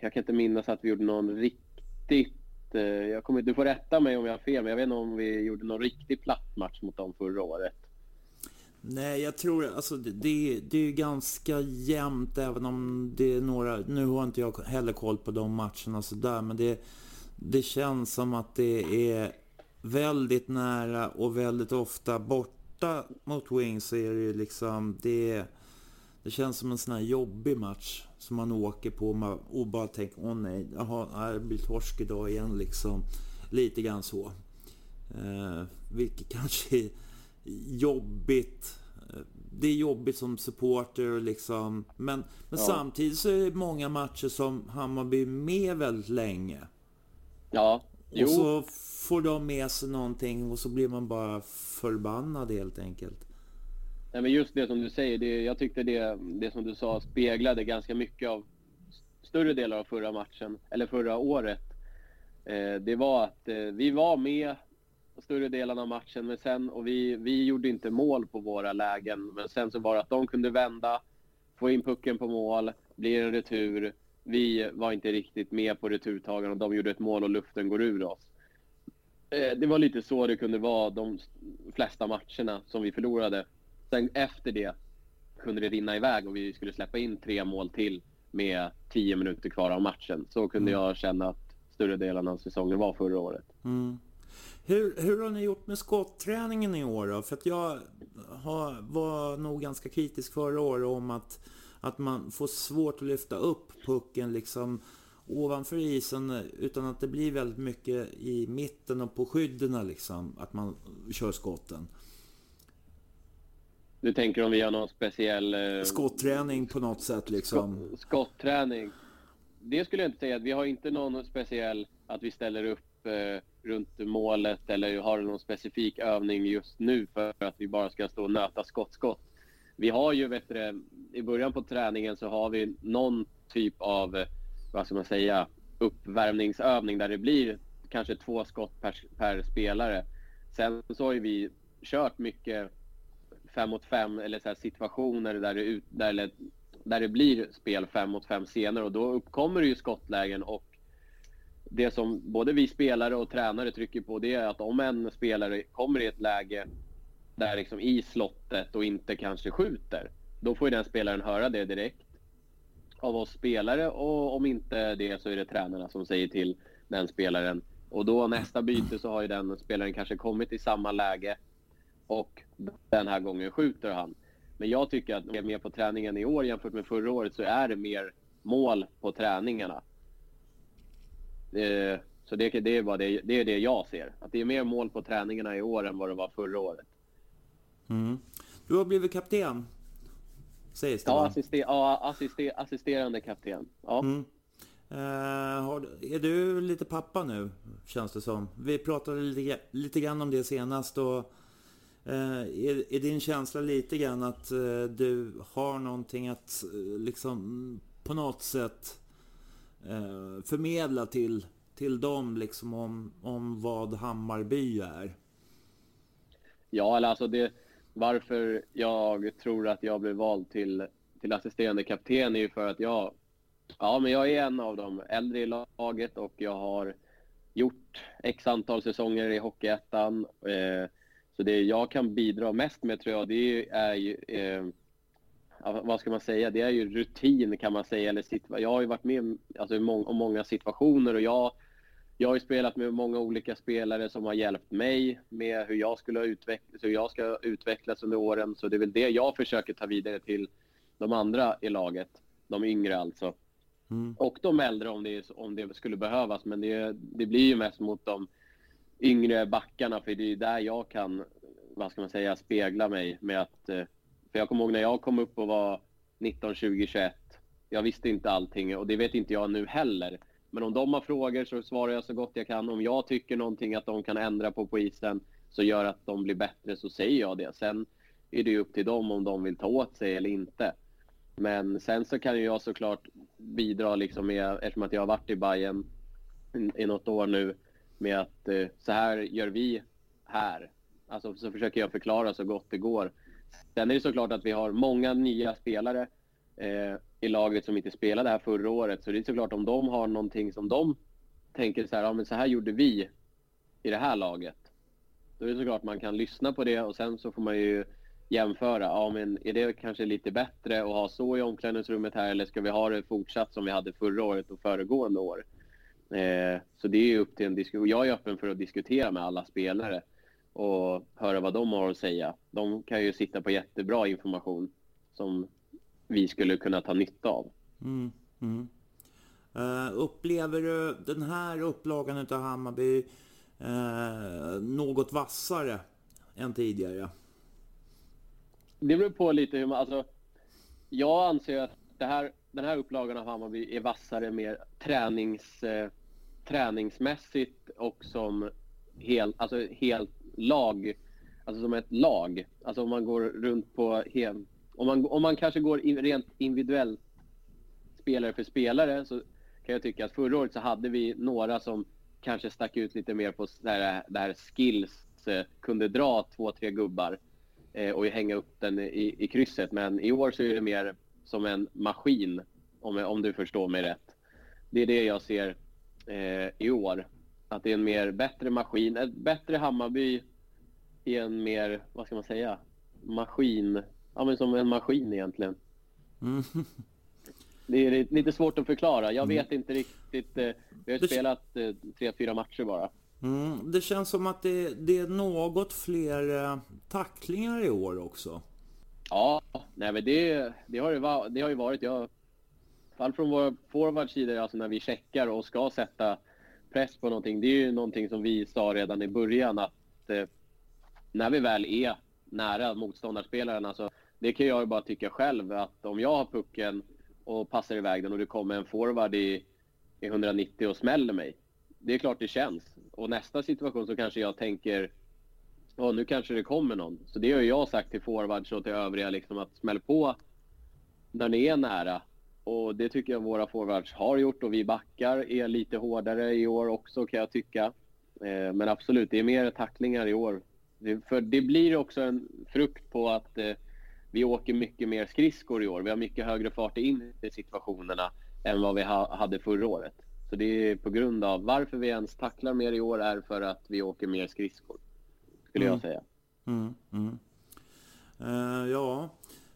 jag kan inte minnas att vi gjorde någon riktigt, eh, jag kommer, du får rätta mig om jag har fel, men jag vet inte om vi gjorde någon riktigt platt match mot dem förra året. Nej, jag tror alltså det, det är ganska jämnt även om det är några... Nu har inte jag heller koll på de matcherna sådär men det, det känns som att det är väldigt nära och väldigt ofta borta mot Wings så är det liksom... Det, det känns som en sån här jobbig match som man åker på och bara tänker åh nej, jaha, det blir torsk idag igen liksom. Lite grann så. Eh, vilket kanske är jobbigt. det är jobbigt som supporter liksom. Men, men ja. samtidigt så är det många matcher som Hammarby är med väldigt länge. Ja, jo. Och så får de med sig någonting och så blir man bara förbannad helt enkelt. Nej, men just det som du säger, det, jag tyckte det, det som du sa speglade ganska mycket av större delar av förra matchen, eller förra året. Eh, det var att eh, vi var med större delen av matchen, men sen, och vi, vi gjorde inte mål på våra lägen, men sen så var det att de kunde vända, få in pucken på mål, blir en retur. Vi var inte riktigt med på returtagarna och de gjorde ett mål och luften går ur oss. Eh, det var lite så det kunde vara de flesta matcherna som vi förlorade. Sen efter det kunde det rinna iväg och vi skulle släppa in tre mål till med tio minuter kvar av matchen. Så kunde mm. jag känna att större delen av säsongen var förra året. Mm. Hur, hur har ni gjort med skotträningen i år då? För att jag har, var nog ganska kritisk förra året om att, att man får svårt att lyfta upp pucken liksom ovanför isen utan att det blir väldigt mycket i mitten och på skydden liksom att man kör skotten. Du tänker om vi har någon speciell... Eh, Skotträning på något sätt liksom? Skotträning. Det skulle jag inte säga. Vi har inte någon speciell att vi ställer upp eh, runt målet eller har du någon specifik övning just nu för att vi bara ska stå och nöta skottskott. Vi har ju, vet du, i början på träningen så har vi någon typ av, vad ska man säga, uppvärmningsövning där det blir kanske två skott per, per spelare. Sen så har ju vi kört mycket fem mot fem eller så situationer där det, ut, där, där det blir spel fem mot fem senare och då uppkommer det ju skottlägen och det som både vi spelare och tränare trycker på det är att om en spelare kommer i ett läge där liksom i slottet och inte kanske skjuter, då får ju den spelaren höra det direkt av oss spelare och om inte det så är det tränarna som säger till den spelaren. Och då nästa byte så har ju den spelaren kanske kommit i samma läge och den här gången skjuter han. Men jag tycker att mer med på träningen i år jämfört med förra året så är det mer mål på träningarna. Eh, så det, det, är vad det, det är det jag ser. Att det är mer mål på träningarna i år än vad det var förra året. Mm. Du har blivit kapten. Sägs det Ja, assister, ja assister, assisterande kapten. Ja. Mm. Uh, har, är du lite pappa nu, känns det som? Vi pratade lite, lite grann om det senast och Eh, är, är din känsla lite grann att eh, du har någonting att eh, liksom på något sätt Eh, förmedla till, till dem liksom om, om vad Hammarby är? Ja, eller alltså det, varför jag tror att jag blev vald till, till assisterande kapten är ju för att jag, ja men jag är en av de äldre i laget och jag har gjort x antal säsonger i Hockeyettan. Eh, så det jag kan bidra mest med tror jag, det är ju, eh, vad ska man säga, det är ju rutin kan man säga. Eller jag har ju varit med alltså, må många situationer och jag, jag har ju spelat med många olika spelare som har hjälpt mig med hur jag, skulle utveckla, hur jag ska utvecklas under åren. Så det är väl det jag försöker ta vidare till de andra i laget, de yngre alltså. Mm. Och de äldre om det, om det skulle behövas, men det, det blir ju mest mot de yngre backarna, för det är där jag kan, vad ska man säga, spegla mig med att... För jag kommer ihåg när jag kom upp och var 19, 20, 21. Jag visste inte allting och det vet inte jag nu heller. Men om de har frågor så svarar jag så gott jag kan. Om jag tycker någonting att de kan ändra på på isen så gör att de blir bättre så säger jag det. Sen är det ju upp till dem om de vill ta åt sig eller inte. Men sen så kan ju jag såklart bidra liksom med, eftersom att jag har varit i Bayern i något år nu, med att eh, så här gör vi här. Alltså så försöker jag förklara så gott det går. Sen är det såklart att vi har många nya spelare eh, i laget som inte spelade här förra året. Så det är såklart om de har någonting som de tänker så här, ja men så här gjorde vi i det här laget. Då är det såklart man kan lyssna på det och sen så får man ju jämföra. Ja men är det kanske lite bättre att ha så i omklädningsrummet här eller ska vi ha det fortsatt som vi hade förra året och föregående år? Eh, så det är ju upp till en diskussion. Jag är öppen för att diskutera med alla spelare och höra vad de har att säga. De kan ju sitta på jättebra information som vi skulle kunna ta nytta av. Mm, mm. Uh, upplever du den här upplagan av Hammarby uh, något vassare än tidigare? det beror på lite hur man, alltså, jag anser att här, den här upplagan av Hammarby är vassare mer tränings, eh, träningsmässigt och som hel, alltså helt lag, alltså som ett lag. Alltså om man går runt på, hem, om, man, om man kanske går in, rent individuellt spelare för spelare så kan jag tycka att förra året så hade vi några som kanske stack ut lite mer på det här, det här skills, eh, kunde dra två, tre gubbar eh, och hänga upp den i, i krysset. Men i år så är det mer som en maskin, om, om du förstår mig rätt. Det är det jag ser eh, i år. Att det är en mer bättre maskin, ett bättre Hammarby i en mer, vad ska man säga, maskin, ja men som en maskin egentligen. Mm. Det är lite svårt att förklara. Jag mm. vet inte riktigt. Eh, vi har det... spelat eh, tre, fyra matcher bara. Mm, det känns som att det, det, är något fler eh, tacklingar i år också. Ja, nej men det, det, har, ju, det har ju varit. Jag, fall från vår forwards sida, alltså när vi checkar och ska sätta press på någonting. Det är ju någonting som vi sa redan i början att eh, när vi väl är nära motståndarspelaren, alltså det kan jag ju bara tycka själv att om jag har pucken och passar iväg den och det kommer en forward i, i 190 och smäller mig. Det är klart det känns. Och nästa situation så kanske jag tänker ja, nu kanske det kommer någon. Så det har jag sagt till forwards och till övriga liksom att smäll på när ni är nära. Och det tycker jag våra forwards har gjort och vi backar är lite hårdare i år också kan jag tycka. Eh, men absolut, det är mer tacklingar i år. för det blir också en frukt på att eh, vi åker mycket mer skridskor i år. Vi har mycket högre fart in i situationerna än vad vi ha, hade förra året. Så det är på grund av varför vi ens tacklar mer i år är för att vi åker mer skridskor. Skulle mm. jag säga. Mm, mm. Uh, ja,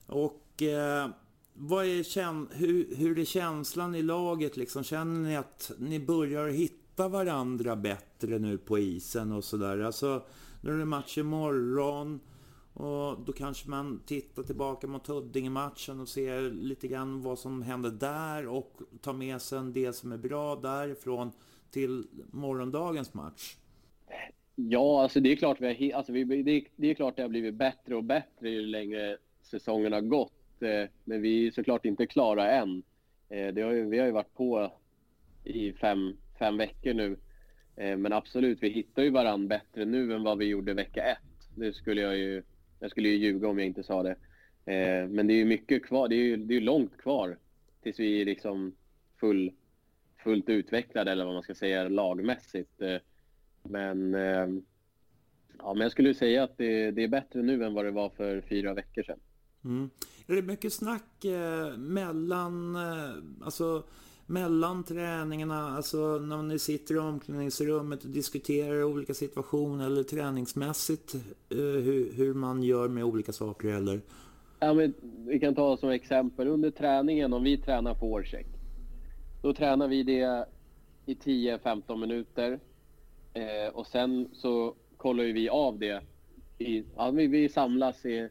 och uh, vad är käns hur, hur är känslan i laget liksom? Känner ni att ni börjar hitta varandra bättre nu på isen och sådär? Alltså, nu är det match imorgon. Och då kanske man tittar tillbaka mot Huddinge-matchen och ser lite grann vad som hände där och tar med sig en del som är bra därifrån till morgondagens match. Ja, alltså det är klart vi har, alltså vi, det, det är klart det har blivit bättre och bättre ju längre säsongen har gått. Eh, men vi är såklart inte klara än. Eh, det har ju, vi har ju varit på i fem, fem veckor nu. Eh, men absolut, vi hittar ju varandra bättre nu än vad vi gjorde vecka ett. Det skulle jag ju jag skulle ju ljuga om jag inte sa det. Men det är ju mycket kvar. Det är ju det är långt kvar tills vi är liksom full, fullt utvecklade eller vad man ska säga lagmässigt. Men, ja, men jag skulle säga att det, det, är bättre nu än vad det var för fyra veckor sedan. Mm. Är det mycket snack eh, mellan, eh, alltså mellan träningarna, alltså när ni sitter i omklädningsrummet och diskuterar olika situationer eller träningsmässigt eh, hur, hur man gör med olika saker eller? Ja, men vi kan ta som exempel under träningen, om vi tränar forecheck. Då tränar vi det i 10-15 minuter eh, och sen så kollar vi av det. I, ja, vi, vi samlas i,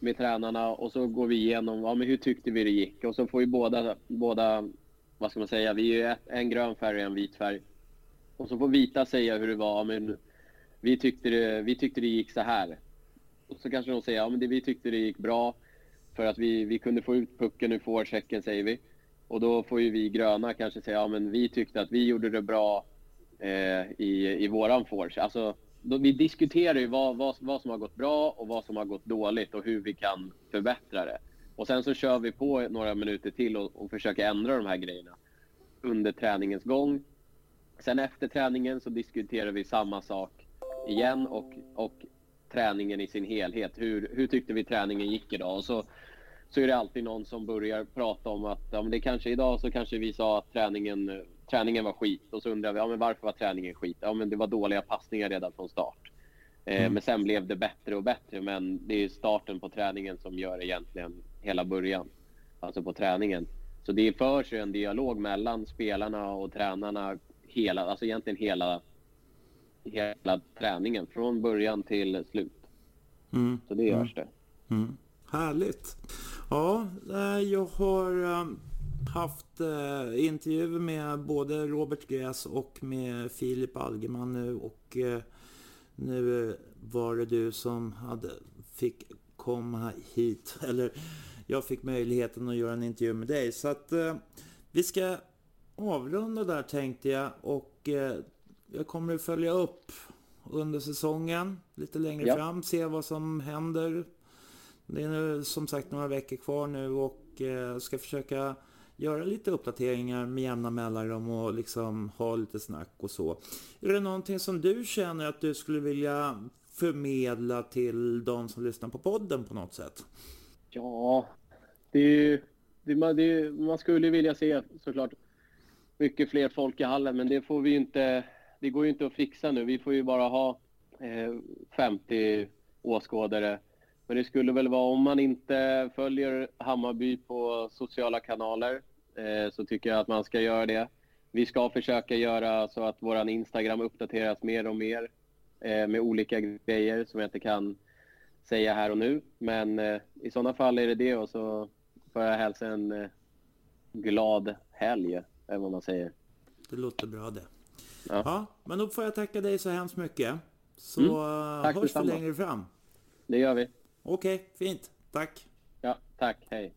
med tränarna och så går vi igenom ja, men hur tyckte vi det gick och så får ju båda, båda vad ska man säga, vi är ju en grön färg och en vit färg. Och så får vita säga hur det var, men vi tyckte det, vi tyckte det gick så här. Och så kanske de säger, ja men det, vi tyckte det gick bra för att vi, vi kunde få ut pucken ur forechecken säger vi. Och då får ju vi gröna kanske säga, ja men vi tyckte att vi gjorde det bra eh, i, i våran forecheck. Alltså, vi diskuterar ju vad, vad, vad som har gått bra och vad som har gått dåligt och hur vi kan förbättra det. Och sen så kör vi på några minuter till och, och försöker ändra de här grejerna under träningens gång. Sen efter träningen så diskuterar vi samma sak igen och, och träningen i sin helhet. Hur, hur tyckte vi träningen gick idag? Och så, så är det alltid någon som börjar prata om att ja, men det kanske idag så kanske vi sa att träningen, eh, träningen var skit och så undrar vi ja, men varför var träningen skit? Ja, men det var dåliga passningar redan från start. Eh, mm. Men sen blev det bättre och bättre. Men det är starten på träningen som gör egentligen hela början, alltså på träningen. Så det förs en dialog mellan spelarna och tränarna hela, alltså egentligen hela, hela träningen från början till slut. Mm. Så det görs det. Mm. Härligt. Ja, jag har eh, haft eh, intervjuer med både Robert Gräs och med Filip Algerman nu och nu var det du som hade, fick komma hit. Eller jag fick möjligheten att göra en intervju med dig. Så att eh, vi ska avrunda där tänkte jag. Och eh, jag kommer att följa upp under säsongen lite längre Ja. fram. Se vad som händer. Det är nu som sagt några veckor kvar nu och eh, ska försöka göra lite uppdateringar med jämna mellanrum och liksom ha lite snack och så. Är det någonting som du känner att du skulle vilja förmedla till de som lyssnar på podden på något sätt? Ja, det är ju... Det, man, det, man skulle vilja se såklart mycket fler folk i hallen, men det får vi inte... Det går ju inte att fixa nu. Vi får ju bara ha eh, 50 åskådare. Men det skulle väl vara om man inte följer Hammarby på sociala kanaler eh, så tycker jag att man ska göra det. Vi ska försöka göra så att våran Instagram uppdateras mer och mer eh, med olika grejer som jag inte kan säga här och nu. Men eh, i sådana fall är det det och så får jag hälsa en eh, glad helg, eller vad man säger. Det låter bra det. Ja. Ja, men då får jag tacka dig så hemskt mycket. Så Mm, tack hörs vi längre fram. Det gör vi. Okej, fint. Tack. Ja, tack. Hej.